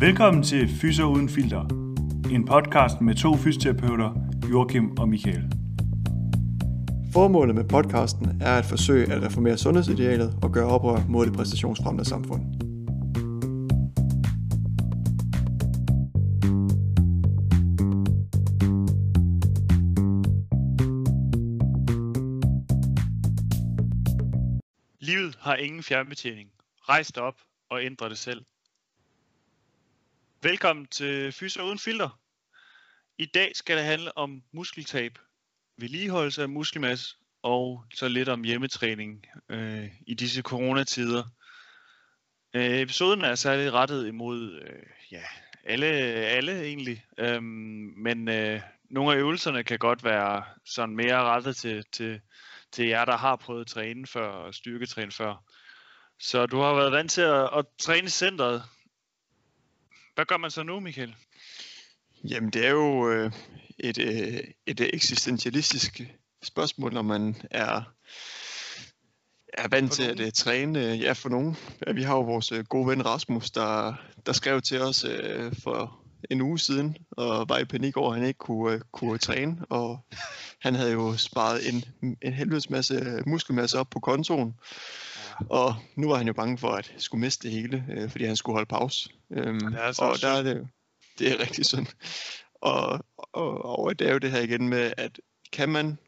Velkommen til Fyser Uden Filter, en podcast med to fysioterapeuter, Joachim og Michael. Formålet med podcasten er at forsøge at reformere sundhedsidealet og gøre oprør mod det præstationsfremmede samfund. Livet har ingen fjernbetjening. Rejs dig op og ændre det selv. Velkommen til Fyser Uden Filter. I dag skal det handle om muskeltab, vedligeholdelse af muskelmasse og så lidt om hjemmetræning øh, i disse coronatider. Øh, episoden er særligt rettet imod øh, ja, alle, alle egentlig, øhm, men øh, nogle af øvelserne kan godt være sådan mere rettet til, til, til jer, der har prøvet at træne før og styrketræne før. Så du har været vant til at, at træne i centret. Hvad gør man så nu, Michael? Jamen det er jo øh, et, øh, et eksistentialistisk spørgsmål, når man er, er vant til at uh, træne. Øh, ja, for nogen. Ja, vi har jo vores gode ven Rasmus, der, der skrev til os for en uge siden, og var i panik over, at han ikke kunne, kunne træne. Og han havde jo sparet en, en helvedes masse muskelmasse op på kontoen. Og nu var han jo bange for at skulle miste det hele, øh, fordi han skulle holde pause. Øhm, Det er så og der er det, det er rigtig synd. Og, og, og det er jo det her igen med, at kan man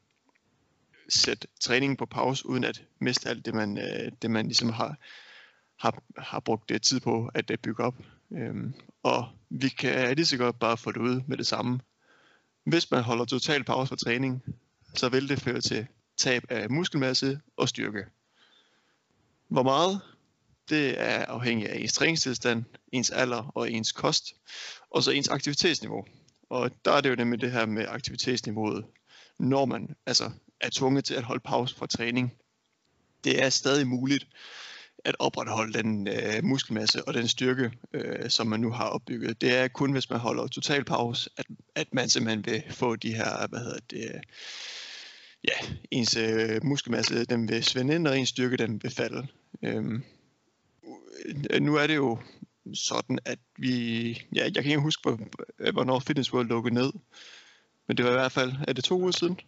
sætte træningen på pause, uden at miste alt det, man, øh, det, man ligesom har, har, har brugt det tid på at øh, bygge op. Øhm, og vi kan lige så godt bare få det ud med det samme. Hvis man holder total pause for træning, så vil det føre til tab af muskelmasse og styrke. Hvor meget? Det er afhængigt af ens træningstilstand, ens alder og ens kost, og så ens aktivitetsniveau. Og der er det jo nemlig det her med aktivitetsniveauet, når man altså er tvunget til at holde pause fra træning. Det er stadig muligt at opretholde den øh, muskelmasse og den styrke, øh, som man nu har opbygget. Det er kun, hvis man holder total pause, at, at man simpelthen vil få de her, hvad hedder det, ja, ens øh, muskelmasse, den vil svinde ind, og ens styrke, den vil falde. Øhm, nu er det jo sådan, at vi, ja, jeg kan ikke huske, hvor- hvornår Fitness World lukkede ned, men det var i hvert fald, er det to uger siden?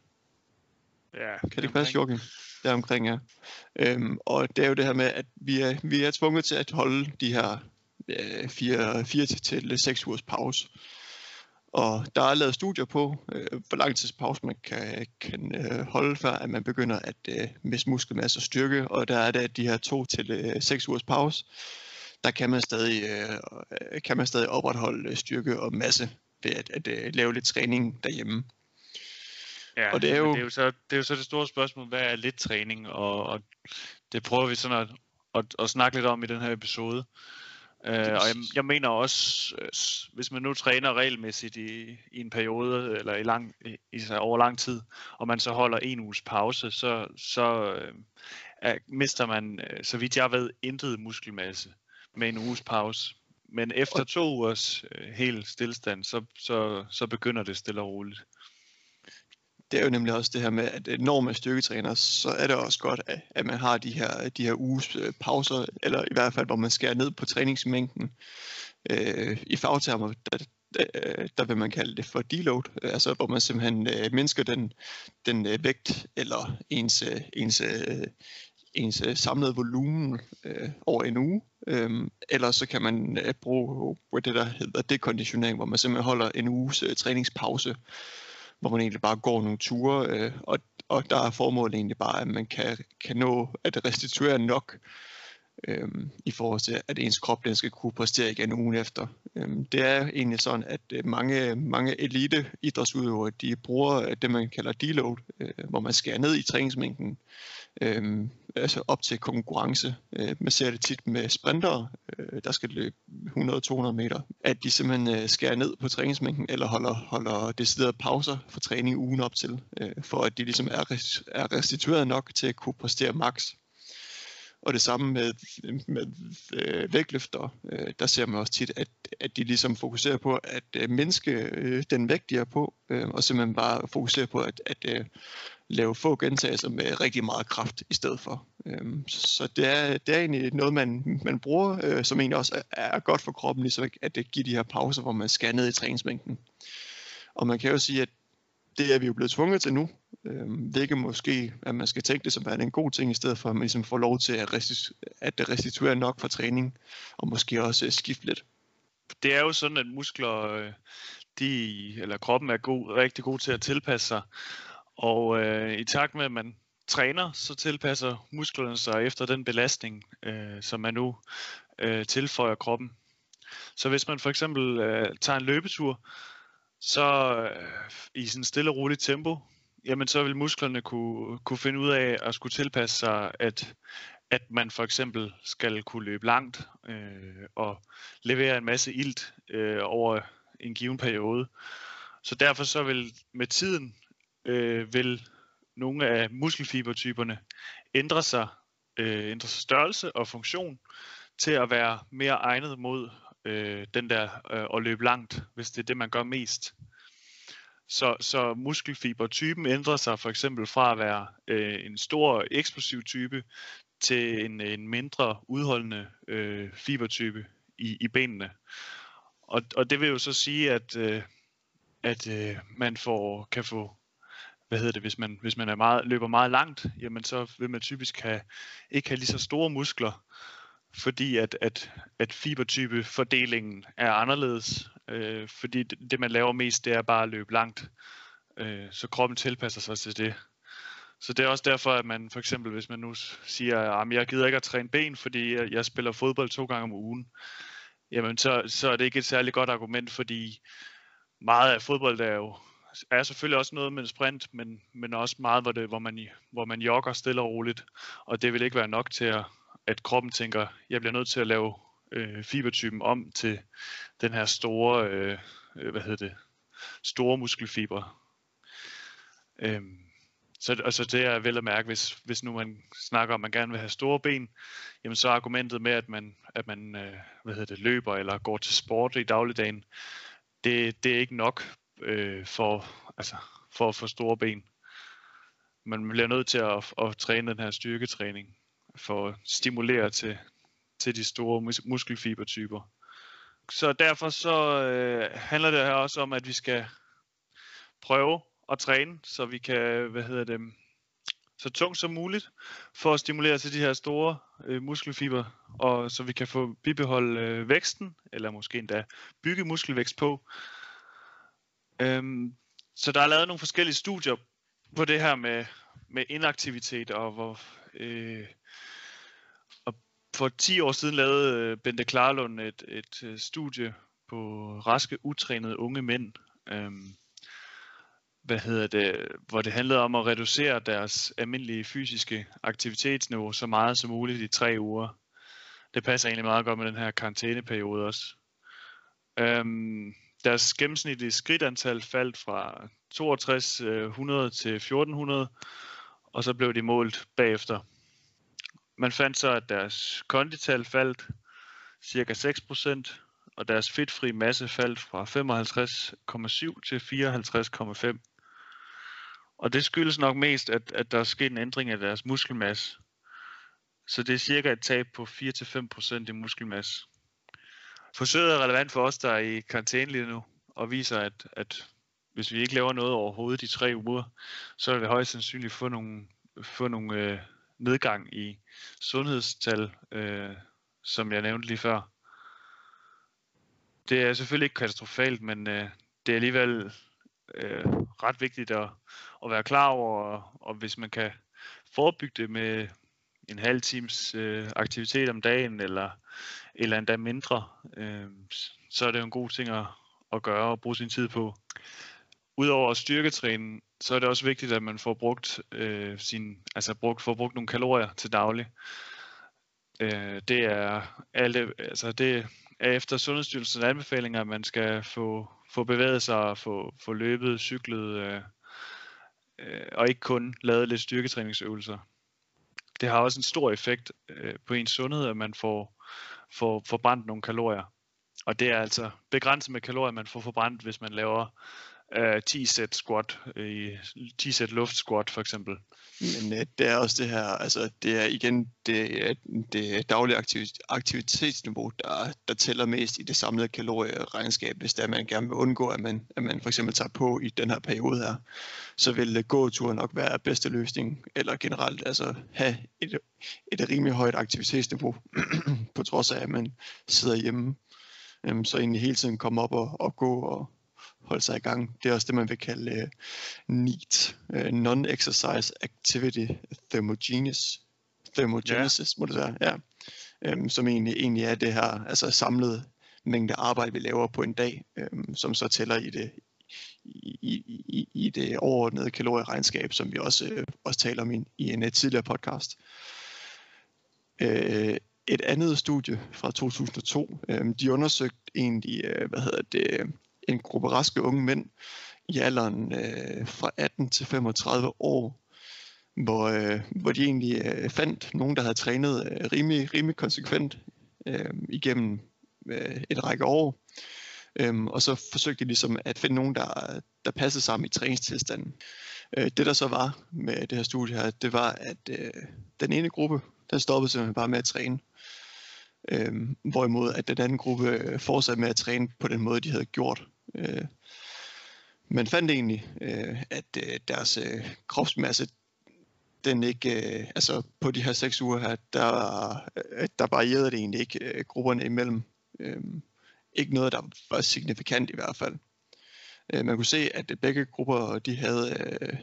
Ja, Kan det passe, Joachim? Der omkring, ja. Øhm, og det er jo det her med, at vi er, vi er tvunget til at holde de her øh, fire, fire til, til seks ugers pause. Og der er lavet studier på, øh, hvor lang tids pause man kan, kan øh, holde, før at man begynder at øh, miste muskelmasse og styrke. Og der er det, at de her to til øh, seks ugers pause, der kan man stadig, øh, kan man stadig opretholde øh, styrke og masse ved at, at øh, lave lidt træning derhjemme. Ja, Og det er jo- det, er jo så, det er jo så det store spørgsmål, hvad er lidt træning, og, og det prøver vi sådan at, at, at snakke lidt om i den her episode. Uh, og jeg, jeg mener også, øh, hvis man nu træner regelmæssigt i, i en periode, eller i lang, i, i, så over lang tid, og man så holder en uges pause, så, så er, mister man, uh, så vidt jeg ved, intet muskelmasse med en uges pause. Men efter to ugers uh, helt stillestand, så, så, så begynder det stille og roligt det er jo nemlig også det her med, at øh, når man styrketræner, så er det også godt, at, man har de her, øh, de her uges øh, pauser, eller i hvert fald, hvor man skærer ned på træningsmængden. Øh, I fagtermer, der, der, der vil man kalde det for deload, altså hvor man simpelthen øh, mindsker den, den øh, vægt, eller ens, øh, ens, øh, ens øh, samlede volumen øh, over en uge. Øhm, eller så kan man øh, bruge det, der hedder dekonditionering, hvor man simpelthen holder en uges øh, træningspause, hvor man egentlig bare går nogle ture, øh, og, og der er formålet egentlig bare, at man kan, kan nå at restituere nok, øhm, i forhold til, at ens krop den skal kunne præstere igen ugen efter. Øhm, det er egentlig sådan, at øh, mange, mange elite idrætsudøvere, de bruger øh, det, man kalder deload, øh, hvor man skærer ned i træningsmængden, øh, altså op til konkurrence. Øh, man ser det tit med sprintere, øh, der skal løbe 100-200 meter, at de simpelthen øh, skærer ned på træningsmængden, eller holder, holder deciderede pauser for træning ugen op til, øh, for at de ligesom er, res- er restitueret nok til at kunne præstere maks. Og det samme med, med øh, vægtløfter. Øh, der ser man også tit, at, at de ligesom fokuserer på at øh, mindske øh, den vægt, de er på, øh, og simpelthen bare fokuserer på at, at, øh, lave få gentagelser med rigtig meget kraft i stedet for. Øh, så det er, det er egentlig noget, man, man bruger, øh, som egentlig også er, er godt for kroppen, ligesom at det giver de her pauser, hvor man skal ned i træningsmængden. Og man kan jo sige, at det er vi jo blevet tvunget til nu, Øhm, hvilket måske, at man skal tænke det som er en god ting, i stedet for at man ligesom får lov til at, restit- at restituere nok for træning, og måske også øh, skifte lidt. Det er jo sådan, at muskler, øh, de, eller kroppen er god, rigtig god til at tilpasse sig, og øh, i takt med, at man træner, så tilpasser musklerne sig efter den belastning, øh, som man nu øh, tilføjer kroppen. Så hvis man for eksempel øh, tager en løbetur, så øh, i sådan stille og roligt tempo, jamen så vil musklerne kunne, kunne finde ud af at skulle tilpasse sig, at, at man for eksempel skal kunne løbe langt øh, og levere en masse ilt øh, over en given periode. Så derfor så vil med tiden øh, vil nogle af muskelfibertyperne ændre sig, øh, ændre sig størrelse og funktion til at være mere egnet mod øh, den der øh, at løbe langt, hvis det er det man gør mest. Så, så muskelfibertypen ændrer sig for eksempel fra at være øh, en stor eksplosiv type til en, en mindre udholdende øh, fibertype i, i benene. Og, og det vil jo så sige, at, øh, at øh, man får, kan få, hvad hedder det, hvis man, hvis man er meget, løber meget langt, jamen så vil man typisk have, ikke have lige så store muskler, fordi at, at, at fibertypefordelingen er anderledes, øh, fordi det, det man laver mest, det er bare at løbe langt, øh, så kroppen tilpasser sig til det. Så det er også derfor, at man for eksempel, hvis man nu siger, at jeg gider ikke at træne ben, fordi jeg, spiller fodbold to gange om ugen, jamen så, så er det ikke et særligt godt argument, fordi meget af fodbold er jo er selvfølgelig også noget med en sprint, men, men også meget, hvor, det, hvor, man, hvor man jogger stille og roligt, og det vil ikke være nok til at, at kroppen tænker, jeg bliver nødt til at lave øh, fibertypen om til den her store, øh, øh hvad hedder det, store muskelfiber. Øhm, så altså det er vel at mærke, hvis, hvis nu man snakker om, at man gerne vil have store ben, jamen så er argumentet med, at man, at man øh, hvad hedder det, løber eller går til sport i dagligdagen, det, det er ikke nok øh, for, altså, for at få store ben. Man bliver nødt til at, at træne den her styrketræning for at stimulere til, til de store mus- muskelfibertyper. Så derfor så øh, handler det her også om, at vi skal prøve at træne, så vi kan, hvad hedder det, så tungt som muligt, for at stimulere til de her store øh, muskelfiber, og så vi kan få bibeholde øh, væksten, eller måske endda bygge muskelvækst på. Øhm, så der er lavet nogle forskellige studier på det her med, med inaktivitet, og hvor øh, for 10 år siden lavede øh, Bente Klarlund et, et øh, studie på raske, utrænede unge mænd, øhm, hvad hedder det, hvor det handlede om at reducere deres almindelige fysiske aktivitetsniveau så meget som muligt i tre uger. Det passer egentlig meget godt med den her karantæneperiode også. Øhm, deres gennemsnitlige skridtantal faldt fra 6200 øh, til 1400, og så blev de målt bagefter. Man fandt så, at deres kondital faldt cirka 6%, og deres fedtfri masse faldt fra 55,7 til 54,5. Og det skyldes nok mest, at, at der er sket en ændring af deres muskelmasse. Så det er cirka et tab på 4-5% i muskelmasse. Forsøget er relevant for os, der er i karantæne lige nu, og viser, at, at hvis vi ikke laver noget overhovedet i tre uger, så vil vi højst sandsynligt få nogle, få nogle øh, nedgang i sundhedstal, øh, som jeg nævnte lige før. Det er selvfølgelig ikke katastrofalt, men øh, det er alligevel øh, ret vigtigt at, at være klar over, og, og hvis man kan forebygge det med en halv times øh, aktivitet om dagen, eller, eller endda mindre, øh, så er det jo en god ting at, at gøre og bruge sin tid på. Udover at styrketræne, så er det også vigtigt, at man får brugt øh, sin, altså brugt, får brugt nogle kalorier til daglig. Øh, det er alle, altså det er efter Sundhedsstyrelsens anbefalinger, at man skal få, få bevæget sig og få, få løbet, cyklet, øh, øh, og ikke kun lavet lidt styrketræningsøvelser. Det har også en stor effekt øh, på ens sundhed, at man får, får forbrændt nogle kalorier. Og det er altså begrænset med kalorier, man får forbrændt, hvis man laver øh, 10 sæt squat, øh, i 10 sæt luft squat for eksempel. Men øh, det er også det her, altså det er igen det, det daglige aktivit- aktivitetsniveau, der, der tæller mest i det samlede kalorieregnskab, hvis det er, man gerne vil undgå, at man, at man for eksempel tager på i den her periode her, så vil uh, gåtur nok være bedste løsning, eller generelt altså have et, et rimelig højt aktivitetsniveau, på trods af, at man sidder hjemme. Um, så egentlig hele tiden komme op og, og gå og, holde sig i gang. Det er også det, man vil kalde uh, NEAT, uh, Non-Exercise Activity Thermogenesis, thermogenesis, ja. må det være, ja. Um, som egentlig, egentlig er det her altså samlede mængde arbejde, vi laver på en dag, um, som så tæller i det, i, i, i det overordnede kalorieregnskab, som vi også, uh, også taler om i, i en uh, tidligere podcast. Uh, et andet studie fra 2002, um, de undersøgte egentlig, uh, hvad hedder det, en gruppe raske unge mænd i alderen øh, fra 18 til 35 år, hvor, øh, hvor de egentlig øh, fandt nogen, der havde trænet øh, rimelig, rimelig konsekvent øh, igennem øh, et række år. Øhm, og så forsøgte de ligesom at finde nogen, der, der passede sammen i træningstilstanden. Øh, det der så var med det her studie her, det var, at øh, den ene gruppe, den stoppede simpelthen bare med at træne. Øhm, hvorimod at den anden gruppe øh, fortsatte med at træne på den måde, de havde gjort. Øh, man fandt egentlig, øh, at øh, deres øh, kropsmasse, den ikke, øh, altså på de her seks uger her, der, øh, der varierede det egentlig ikke øh, grupperne imellem. Øh, ikke noget, der var signifikant i hvert fald. Øh, man kunne se, at begge grupper, de havde øh,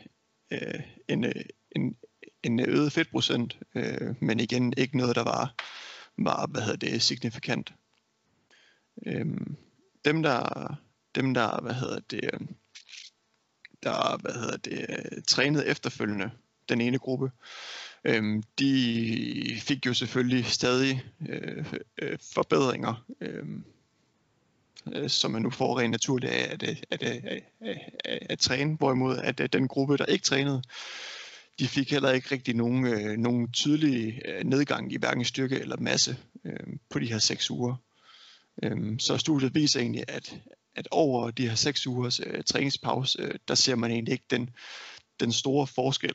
øh, en, øh, en, en øget fedtprocent, øh, men igen ikke noget, der var, var hvad hedder det, signifikant. Øh, dem, der dem der, hvad hedder det, øh, der, hvad hedder det, øh, trænede efterfølgende, den ene gruppe, øhm, de fik jo selvfølgelig stadig øh, øh, forbedringer, øhm, øh, som man nu får rent naturligt af at, øh, at, at, at, at, at træne, hvorimod at, at den gruppe, der ikke trænede, de fik heller ikke rigtig nogen, øh, nogen tydelig øh, nedgang i hverken styrke eller masse øh, på de her seks uger. Øh, så studiet viser egentlig, at, at over de her seks ugers øh, træningspause, øh, der ser man egentlig ikke den, den store forskel.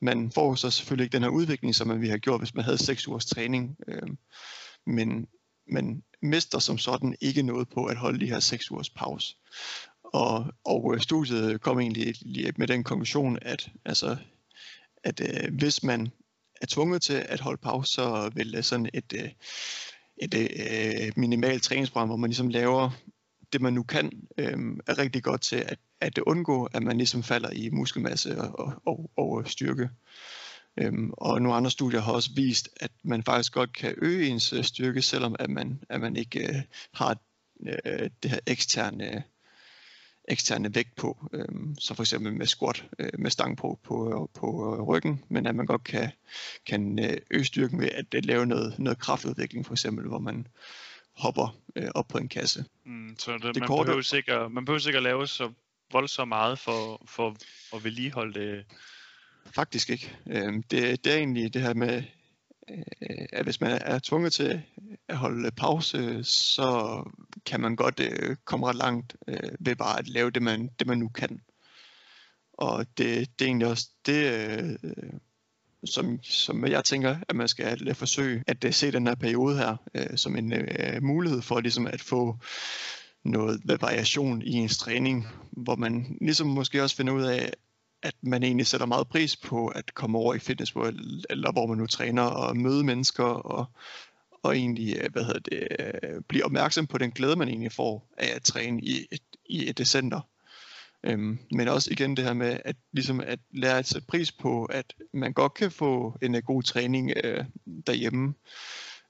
Man får så selvfølgelig ikke den her udvikling, som man har gjort, hvis man havde seks ugers træning. Øh, men man mister som sådan ikke noget på at holde de her seks ugers pause. Og, og øh, studiet kom egentlig med den konklusion, at, altså, at øh, hvis man er tvunget til at holde pause, så vil sådan et, øh, et øh, minimalt træningsprogram, hvor man ligesom laver det man nu kan, øh, er rigtig godt til at, at undgå, at man ligesom falder i muskelmasse og, og, og styrke. Øhm, og nogle andre studier har også vist, at man faktisk godt kan øge ens øh, styrke, selvom at man, at man ikke øh, har øh, det her eksterne, eksterne vægt på, øhm, så for eksempel med squat øh, med stang på, på, på ryggen, men at man godt kan, kan øh, øge styrken ved at, at lave noget, noget kraftudvikling for eksempel, hvor man hopper øh, op på en kasse. Mm, så det, det man, korte... behøver sikkert, man behøver sikkert lave så voldsomt meget for, for at vedligeholde det. Faktisk ikke. Øh, det, det er egentlig det her med, øh, at hvis man er tvunget til at holde pause, så kan man godt øh, komme ret langt øh, ved bare at lave det man, det, man nu kan. Og det, det er egentlig også det, øh, som, som jeg tænker, at man skal forsøge at uh, se den her periode her uh, som en uh, mulighed for ligesom at få noget variation i ens træning, hvor man ligesom måske også finder ud af, at man egentlig sætter meget pris på at komme over i fitness, eller hvor man nu træner og møde mennesker og, og egentlig hvad hedder det, blive opmærksom på den glæde, man egentlig får af at træne i et, i et center. Øhm, men også igen det her med at, ligesom at lære at sætte pris på, at man godt kan få en øh, god træning øh, derhjemme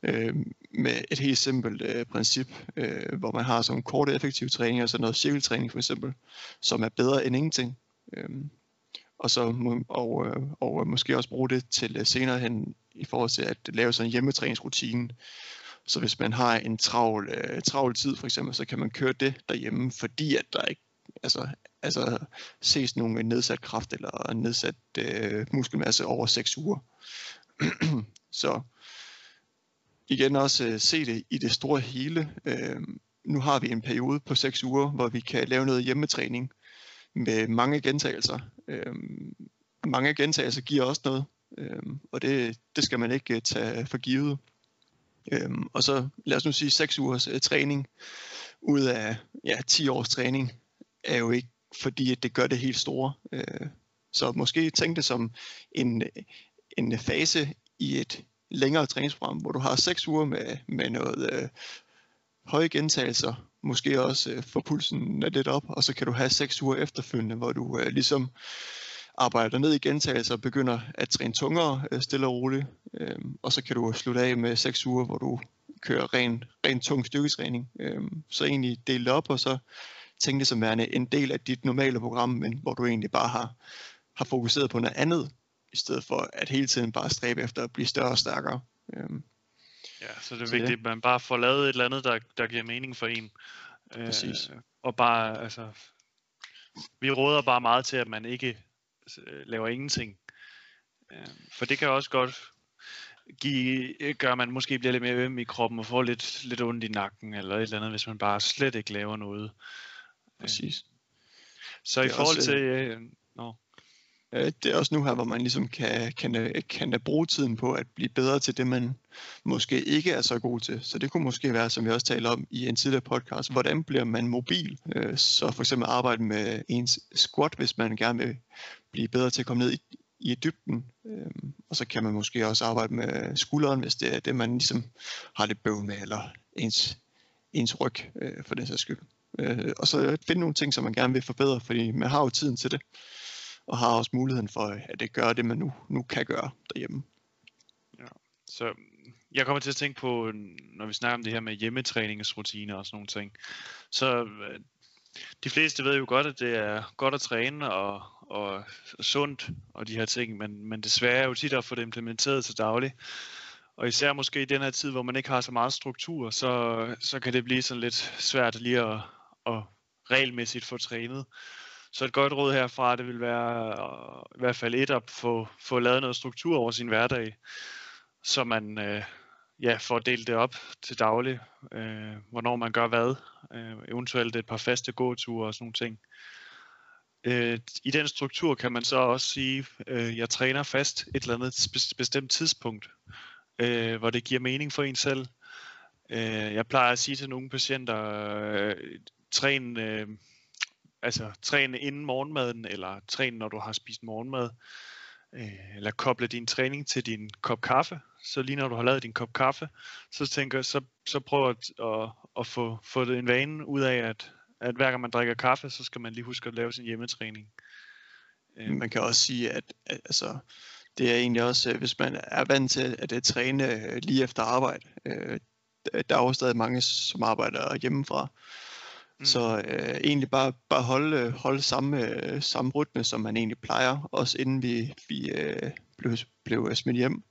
øh, med et helt simpelt øh, princip, øh, hvor man har sådan korte effektive træninger, altså noget cirkeltræning for eksempel, som er bedre end ingenting. Øh, og så og, og, og måske også bruge det til øh, senere hen i forhold til at lave sådan en hjemmetræningsrutine. Så hvis man har en travl, øh, travl tid for eksempel, så kan man køre det derhjemme, fordi at der ikke altså, altså ses nogle nedsat kraft eller nedsat øh, muskelmasse over 6 uger. så igen også øh, se det i det store hele. Øh, nu har vi en periode på 6 uger, hvor vi kan lave noget hjemmetræning, med mange gentagelser. Øh, mange gentagelser giver også noget, øh, og det, det skal man ikke øh, tage for givet. Øhm, og så lad os nu sige 6 ugers øh, træning ud af ja, 10 års træning er jo ikke fordi, at det gør det helt store. Øh, så måske tænk det som en, en fase i et længere træningsprogram, hvor du har 6 uger med, med noget øh, høje gentagelser, måske også øh, få pulsen lidt op, og så kan du have 6 uger efterfølgende, hvor du øh, ligesom arbejder ned i gentagelser og begynder at træne tungere øh, stille og roligt. Øh, og så kan du slutte af med 6 uger, hvor du kører ren, ren tung styrketræning. Øh, så egentlig dele det op, og så tænke det som værende en del af dit normale program, men hvor du egentlig bare har, har fokuseret på noget andet, i stedet for at hele tiden bare stræbe efter at blive større og stærkere. Øhm, ja, så det er så vigtigt, det. at man bare får lavet et eller andet, der, der giver mening for en. Præcis. Øh, og bare, altså, vi råder bare meget til, at man ikke øh, laver ingenting. Øh, for det kan også godt give, gør, at man måske bliver lidt mere øm i kroppen og får lidt, lidt ondt i nakken eller et eller andet, hvis man bare slet ikke laver noget. Præcis. Så i forhold også, til... Øh, no. Det er også nu her, hvor man ligesom kan, kan, kan da bruge tiden på at blive bedre til det, man måske ikke er så god til. Så det kunne måske være, som vi også talte om i en tidligere podcast, hvordan bliver man mobil? Øh, så for eksempel arbejde med ens squat, hvis man gerne vil blive bedre til at komme ned i, i dybden. Øhm, og så kan man måske også arbejde med skulderen, hvis det er det, man ligesom har lidt bøvl med, eller ens, ens ryg øh, for den sags skyld. Øh, og så finde nogle ting, som man gerne vil forbedre, fordi man har jo tiden til det, og har også muligheden for, at det gør det, man nu, nu kan gøre derhjemme. Ja. Så jeg kommer til at tænke på, når vi snakker om det her med hjemmetræningsrutiner og sådan nogle ting, så øh, de fleste ved jo godt, at det er godt at træne og, og, og sundt og de her ting, men, men desværre er jo tit at få det implementeret til daglig. Og især måske i den her tid, hvor man ikke har så meget struktur, så, så kan det blive sådan lidt svært lige at, og regelmæssigt få trænet. Så et godt råd herfra, det vil være i hvert fald et at få, få lavet noget struktur over sin hverdag, så man øh, ja, får delt det op til daglig, øh, hvornår man gør hvad, øh, eventuelt et par faste gåture og sådan nogle ting. Øh, I den struktur kan man så også sige, øh, jeg træner fast et eller andet bestemt tidspunkt, øh, hvor det giver mening for en selv. Øh, jeg plejer at sige til nogle patienter, øh, træn, øh, altså træn inden morgenmaden, eller træn når du har spist morgenmad, øh, eller koble din træning til din kop kaffe. Så lige når du har lavet din kop kaffe, så tænker så, så prøv at, at, at få, få det en vane ud af, at, at hver gang man drikker kaffe, så skal man lige huske at lave sin hjemmetræning. Øh. Man kan også sige, at, at altså, det er egentlig også, øh, hvis man er vant til at, at træne øh, lige efter arbejde. Øh, der er jo stadig mange, som arbejder hjemmefra. Mm. Så øh, egentlig bare, bare holde, holde samme, øh, samme rytme, som man egentlig plejer, også inden vi, vi øh, blev, blev smidt hjem.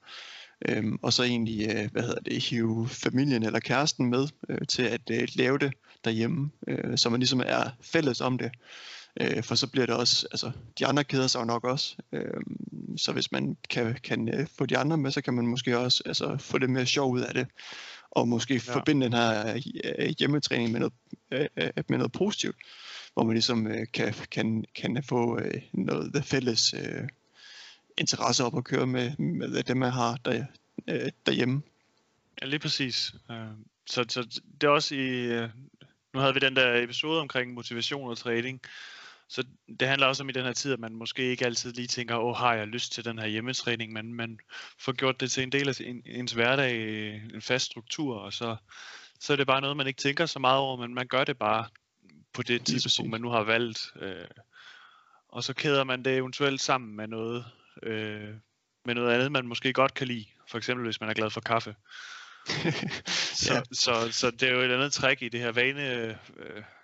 Øhm, og så egentlig, øh, hvad hedder det, hive familien eller kæresten med øh, til at øh, lave det derhjemme, øh, så man ligesom er fælles om det. Øh, for så bliver det også, altså de andre keder sig jo nok også. Øh, så hvis man kan, kan øh, få de andre med, så kan man måske også altså, få det mere sjov ud af det og måske ja. forbinde den her øh, hjemmetræning med noget, øh, øh, med noget positivt, hvor man ligesom kan, kan, kan få noget fælles interesse op at køre med, med det, man har der, derhjemme. Ja, lige præcis. Så, så det er også i, nu havde vi den der episode omkring motivation og træning, så det handler også om i den her tid, at man måske ikke altid lige tænker, åh, har jeg lyst til den her hjemmetræning, men man får gjort det til en del af ens hverdag, en fast struktur, og så, så er det bare noget, man ikke tænker så meget over, men man gør det bare på det tidspunkt, man nu har valgt. Øh, og så kæder man det eventuelt sammen med noget, øh, med noget andet, man måske godt kan lide. For eksempel hvis man er glad for kaffe. så, ja. så, så det er jo et andet træk i det her vane, øh,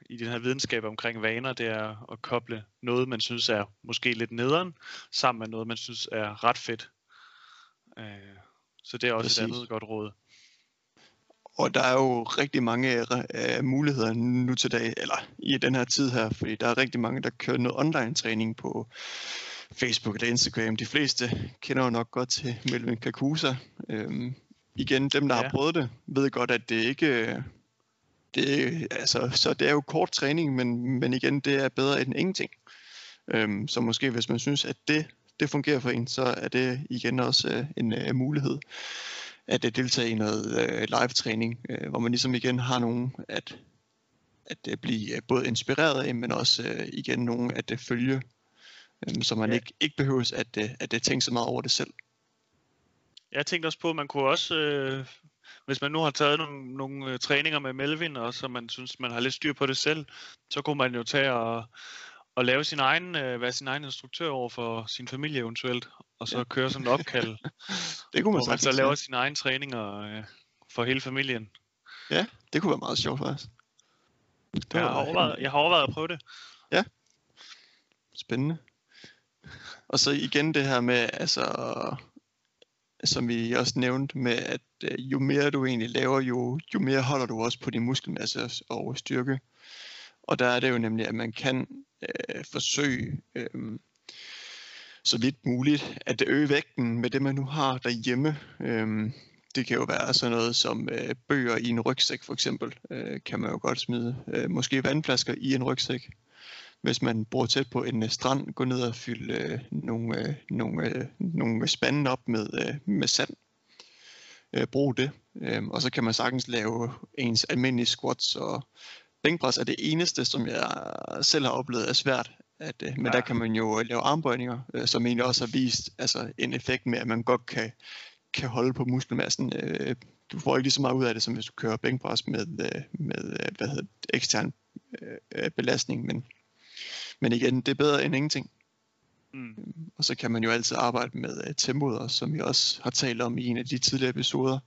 i den her videnskab omkring vaner, det er at koble noget, man synes er måske lidt nederen, sammen med noget, man synes er ret fedt. Øh, så det er også Præcis. et andet godt råd. Og der er jo rigtig mange uh, muligheder nu til dag, eller i den her tid her, fordi der er rigtig mange, der kører noget online træning på Facebook eller Instagram. De fleste kender jo nok godt til Melvin Kakusa. Øhm, igen, dem der ja. har prøvet det, ved godt, at det ikke det, altså, så det er jo kort træning, men, men igen, det er bedre end ingenting. Øhm, så måske hvis man synes, at det, det fungerer for en, så er det igen også øh, en øh, mulighed at øh, deltage i noget øh, live-træning, øh, hvor man ligesom igen har nogen at, at øh, blive øh, både inspireret af, men også øh, igen nogen at øh, følge, øh, så man ja. ikke, ikke behøves at, øh, at øh, tænke så meget over det selv. Jeg tænkte også på, at man kunne også, øh, hvis man nu har taget nogle, nogle øh, træninger med Melvin, og så man synes, man har lidt styr på det selv, så kunne man jo tage og, og lave sin egen, øh, være sin egen instruktør over for sin familie eventuelt, og så ja. køre sådan et opkald, det kunne man, hvor man så laver sin egen træninger øh, for hele familien. Ja, det kunne være meget sjovt faktisk. Det jeg, har overvejet, jeg har overvejet at prøve det. Ja, spændende. Og så igen det her med, altså, som vi også nævnte med, at øh, jo mere du egentlig laver, jo, jo mere holder du også på din muskelmasse og styrke. Og der er det jo nemlig, at man kan øh, forsøge øh, så vidt muligt at øge vægten med det, man nu har derhjemme. Øh, det kan jo være sådan noget som øh, bøger i en rygsæk for eksempel, øh, kan man jo godt smide. Øh, måske vandflasker i en rygsæk. Hvis man bor tæt på en øh, strand, gå ned og fylde øh, nogle, øh, nogle, øh, nogle spande op med, øh, med sand. Øh, brug det. Øh, og så kan man sagtens lave ens almindelige squats og bænkpres er det eneste, som jeg selv har oplevet er svært. At, øh, men ja. der kan man jo lave armbøjninger, øh, som egentlig også har vist altså, en effekt med, at man godt kan, kan holde på muskelmassen. Øh, du får ikke lige så meget ud af det, som hvis du kører bænkpres med, øh, med øh, hvad hedder ekstern øh, belastning. Men, men igen, det er bedre end ingenting. Mm. Og så kan man jo altid arbejde med uh, tempoet, som vi også har talt om i en af de tidligere episoder.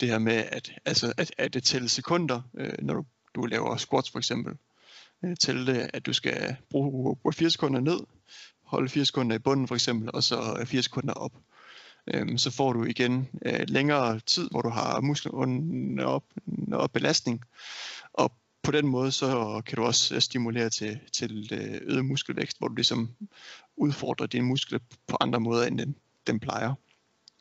Det her med at, altså, at, at det tælle sekunder, øh, når du du laver squats for eksempel, øh, til det, at du skal bruge, bruge 4 sekunder ned, holde 4 sekunder i bunden for eksempel, og så 4 sekunder op. Øhm, så får du igen øh, længere tid, hvor du har muskler under op, op belastning, og på den måde så kan du også øh, stimulere til, til øh, øget muskelvækst, hvor du ligesom udfordrer dine muskler på andre måder, end den, den plejer.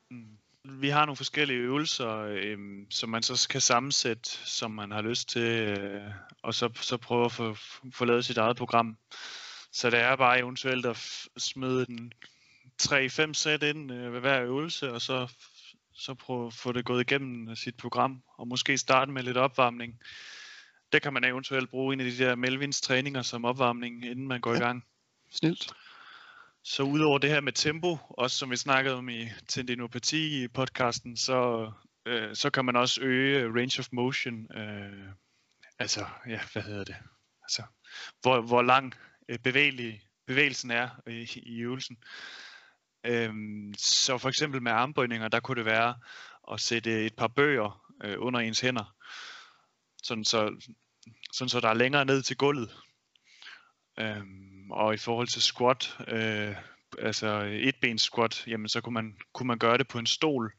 Mm. Vi har nogle forskellige øvelser, øh, som man så kan sammensætte, som man har lyst til, øh, og så, så prøve at få, få lavet sit eget program. Så det er bare eventuelt at smide den 3-5 sæt ind øh, ved hver øvelse, og så, så prøve at få det gået igennem sit program, og måske starte med lidt opvarmning. Det kan man eventuelt bruge en af de der Melvins træninger som opvarmning, inden man går ja. i gang. Snilt. Så udover det her med tempo, også som vi snakkede om i tendinopati i podcasten, så, øh, så kan man også øge range of motion. Øh, altså, ja, hvad hedder det? Altså, hvor, hvor lang øh, bevægelig bevægelsen er i, i øvelsen. Øh, så for eksempel med armbøjninger, der kunne det være at sætte et par bøger øh, under ens hænder, sådan så, sådan så der er længere ned til gulvet. Øhm, og i forhold til squat, øh, altså et ben squat, jamen så kunne man, kunne man gøre det på en stol,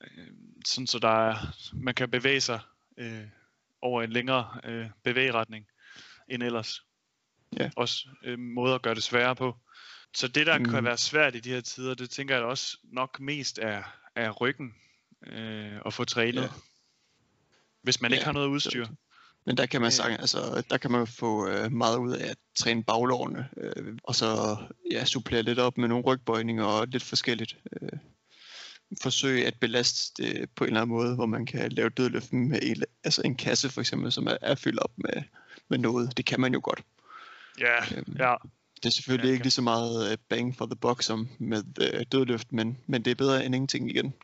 øh, sådan så der er, man kan bevæge sig øh, over en længere øh, bevægeretning end ellers. Ja. Også øh, måder at gøre det sværere på. Så det, der mm. kan være svært i de her tider, det tænker jeg også nok mest er, er ryggen øh, at få trænet. Ja. Hvis man ja. ikke har noget udstyr. Men der kan man sige, altså, der kan man få øh, meget ud af at træne baglårene, øh, og så ja, supplere lidt op med nogle rygbøjninger og lidt forskelligt. Øh, forsøge at belaste det på en eller anden måde, hvor man kan lave dødløft med en, altså en kasse for eksempel, som er, er fyldt op med, med noget. Det kan man jo godt. Ja, øhm, ja. Det er selvfølgelig ja, ikke lige så meget øh, bang for the buck som med øh, dødløft, men, men det er bedre end ingenting igen.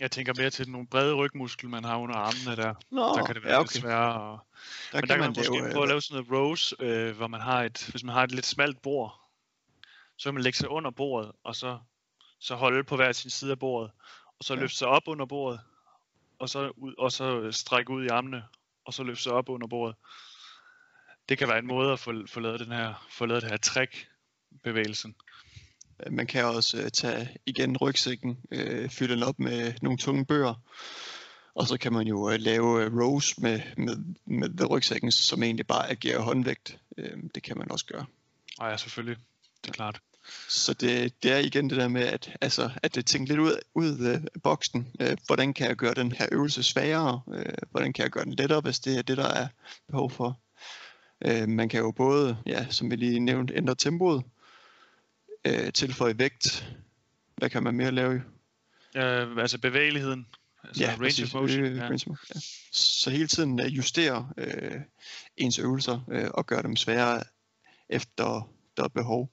Jeg tænker mere til nogle brede rygmuskler, man har under armene der. Nå, der kan det være ja, okay. lidt sværere. Og... Der Men der kan man, man måske lave, prøve at lave sådan noget rows, øh, hvor man har et, hvis man har et lidt smalt bord, så kan man lægge sig under bordet, og så, så holde på hver sin side af bordet, og så ja. løfte sig op under bordet, og så, ud, og så strække ud i armene, og så løfte sig op under bordet. Det kan være en måde at få, få lavet den her, få lavet det her trick bevægelsen. Man kan også øh, tage igen rygsækken, øh, fylde den op med nogle tunge bøger, og så kan man jo øh, lave øh, rows med, med, med rygsækken, som egentlig bare agerer håndvægt. Øh, det kan man også gøre. Og ja, selvfølgelig. Det er klart. Så det, det er igen det der med, at, altså, at det tænker lidt ud, ud af boksen. Øh, hvordan kan jeg gøre den her øvelse sværere? Øh, hvordan kan jeg gøre den lettere, hvis det er det, der er behov for? Øh, man kan jo både, ja, som vi lige nævnte, ændre tempoet, øh, tilføje vægt. Hvad kan man mere lave? Øh, altså bevægeligheden. Altså ja, range præcis. of motion. Øh, Ja. range of motion, ja. Så hele tiden øh, justere øh, ens øvelser øh, og gøre dem sværere efter der er behov.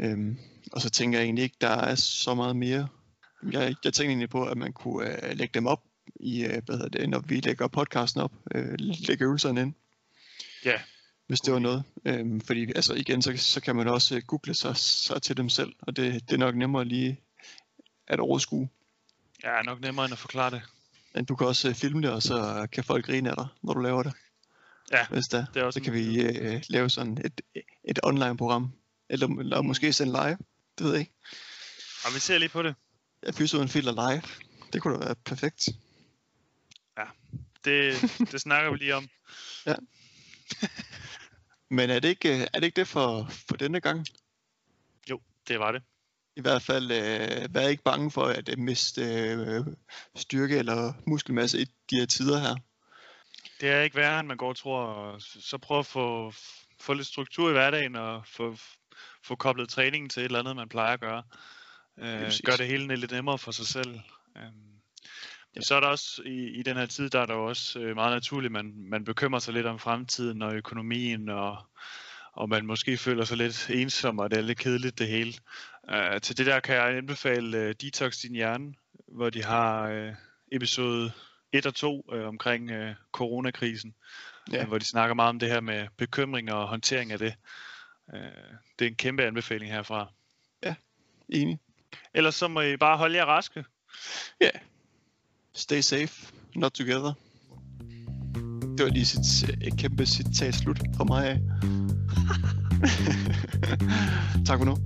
Øhm, og så tænker jeg egentlig ikke, der er så meget mere. Jeg, jeg tænker egentlig på, at man kunne øh, lægge dem op i, øh, hvad hedder det, når vi lægger podcasten op, øh, lægge øvelserne ind, Ja, hvis det var noget. Øhm, fordi altså igen, så, så kan man også øh, google sig, sig til dem selv, og det, det er nok nemmere lige at overskue. ja, nok nemmere end at forklare det. Men du kan også øh, filme det, og så kan folk grine af dig, når du laver det. Ja, Hvis der. det er også Så kan vi øh, lave sådan et, et online-program. Eller, eller måske sende live. Det ved jeg ikke. Og vi ser lige på det. Jeg fyser en filter live. Det kunne da være perfekt. Det, det snakker vi lige om. Men er det ikke, øh, er det, ikke det for, for denne gang? Jo, det var det. I hvert fald, øh, vær ikke bange for at øh, miste øh, styrke eller muskelmasse i de her tider her. Det er ikke værre, end man går og tror. Så prøv at få, få lidt struktur i hverdagen og få, få koblet træningen til et eller andet, man plejer at gøre. Øh, gør det hele lidt nemmere for sig selv. Øhm, men så er der også i, i den her tid, der er der også øh, meget naturligt, man, man bekymrer sig lidt om fremtiden og økonomien, og, og man måske føler sig lidt ensom, og det er lidt kedeligt det hele. Øh, til det der kan jeg anbefale øh, Detox Din Hjerne, hvor de har øh, episode 1 og 2 øh, omkring øh, coronakrisen, Ja. ja. hvor de snakker meget om det her med bekymring og håndtering af det. Øh, det er en kæmpe anbefaling herfra. Enig. Ellers så må I bare holde jer raske. Ja. Stay safe. Not together. Det var lige sit, et kæmpe citat slut fra mig af. tak for nu.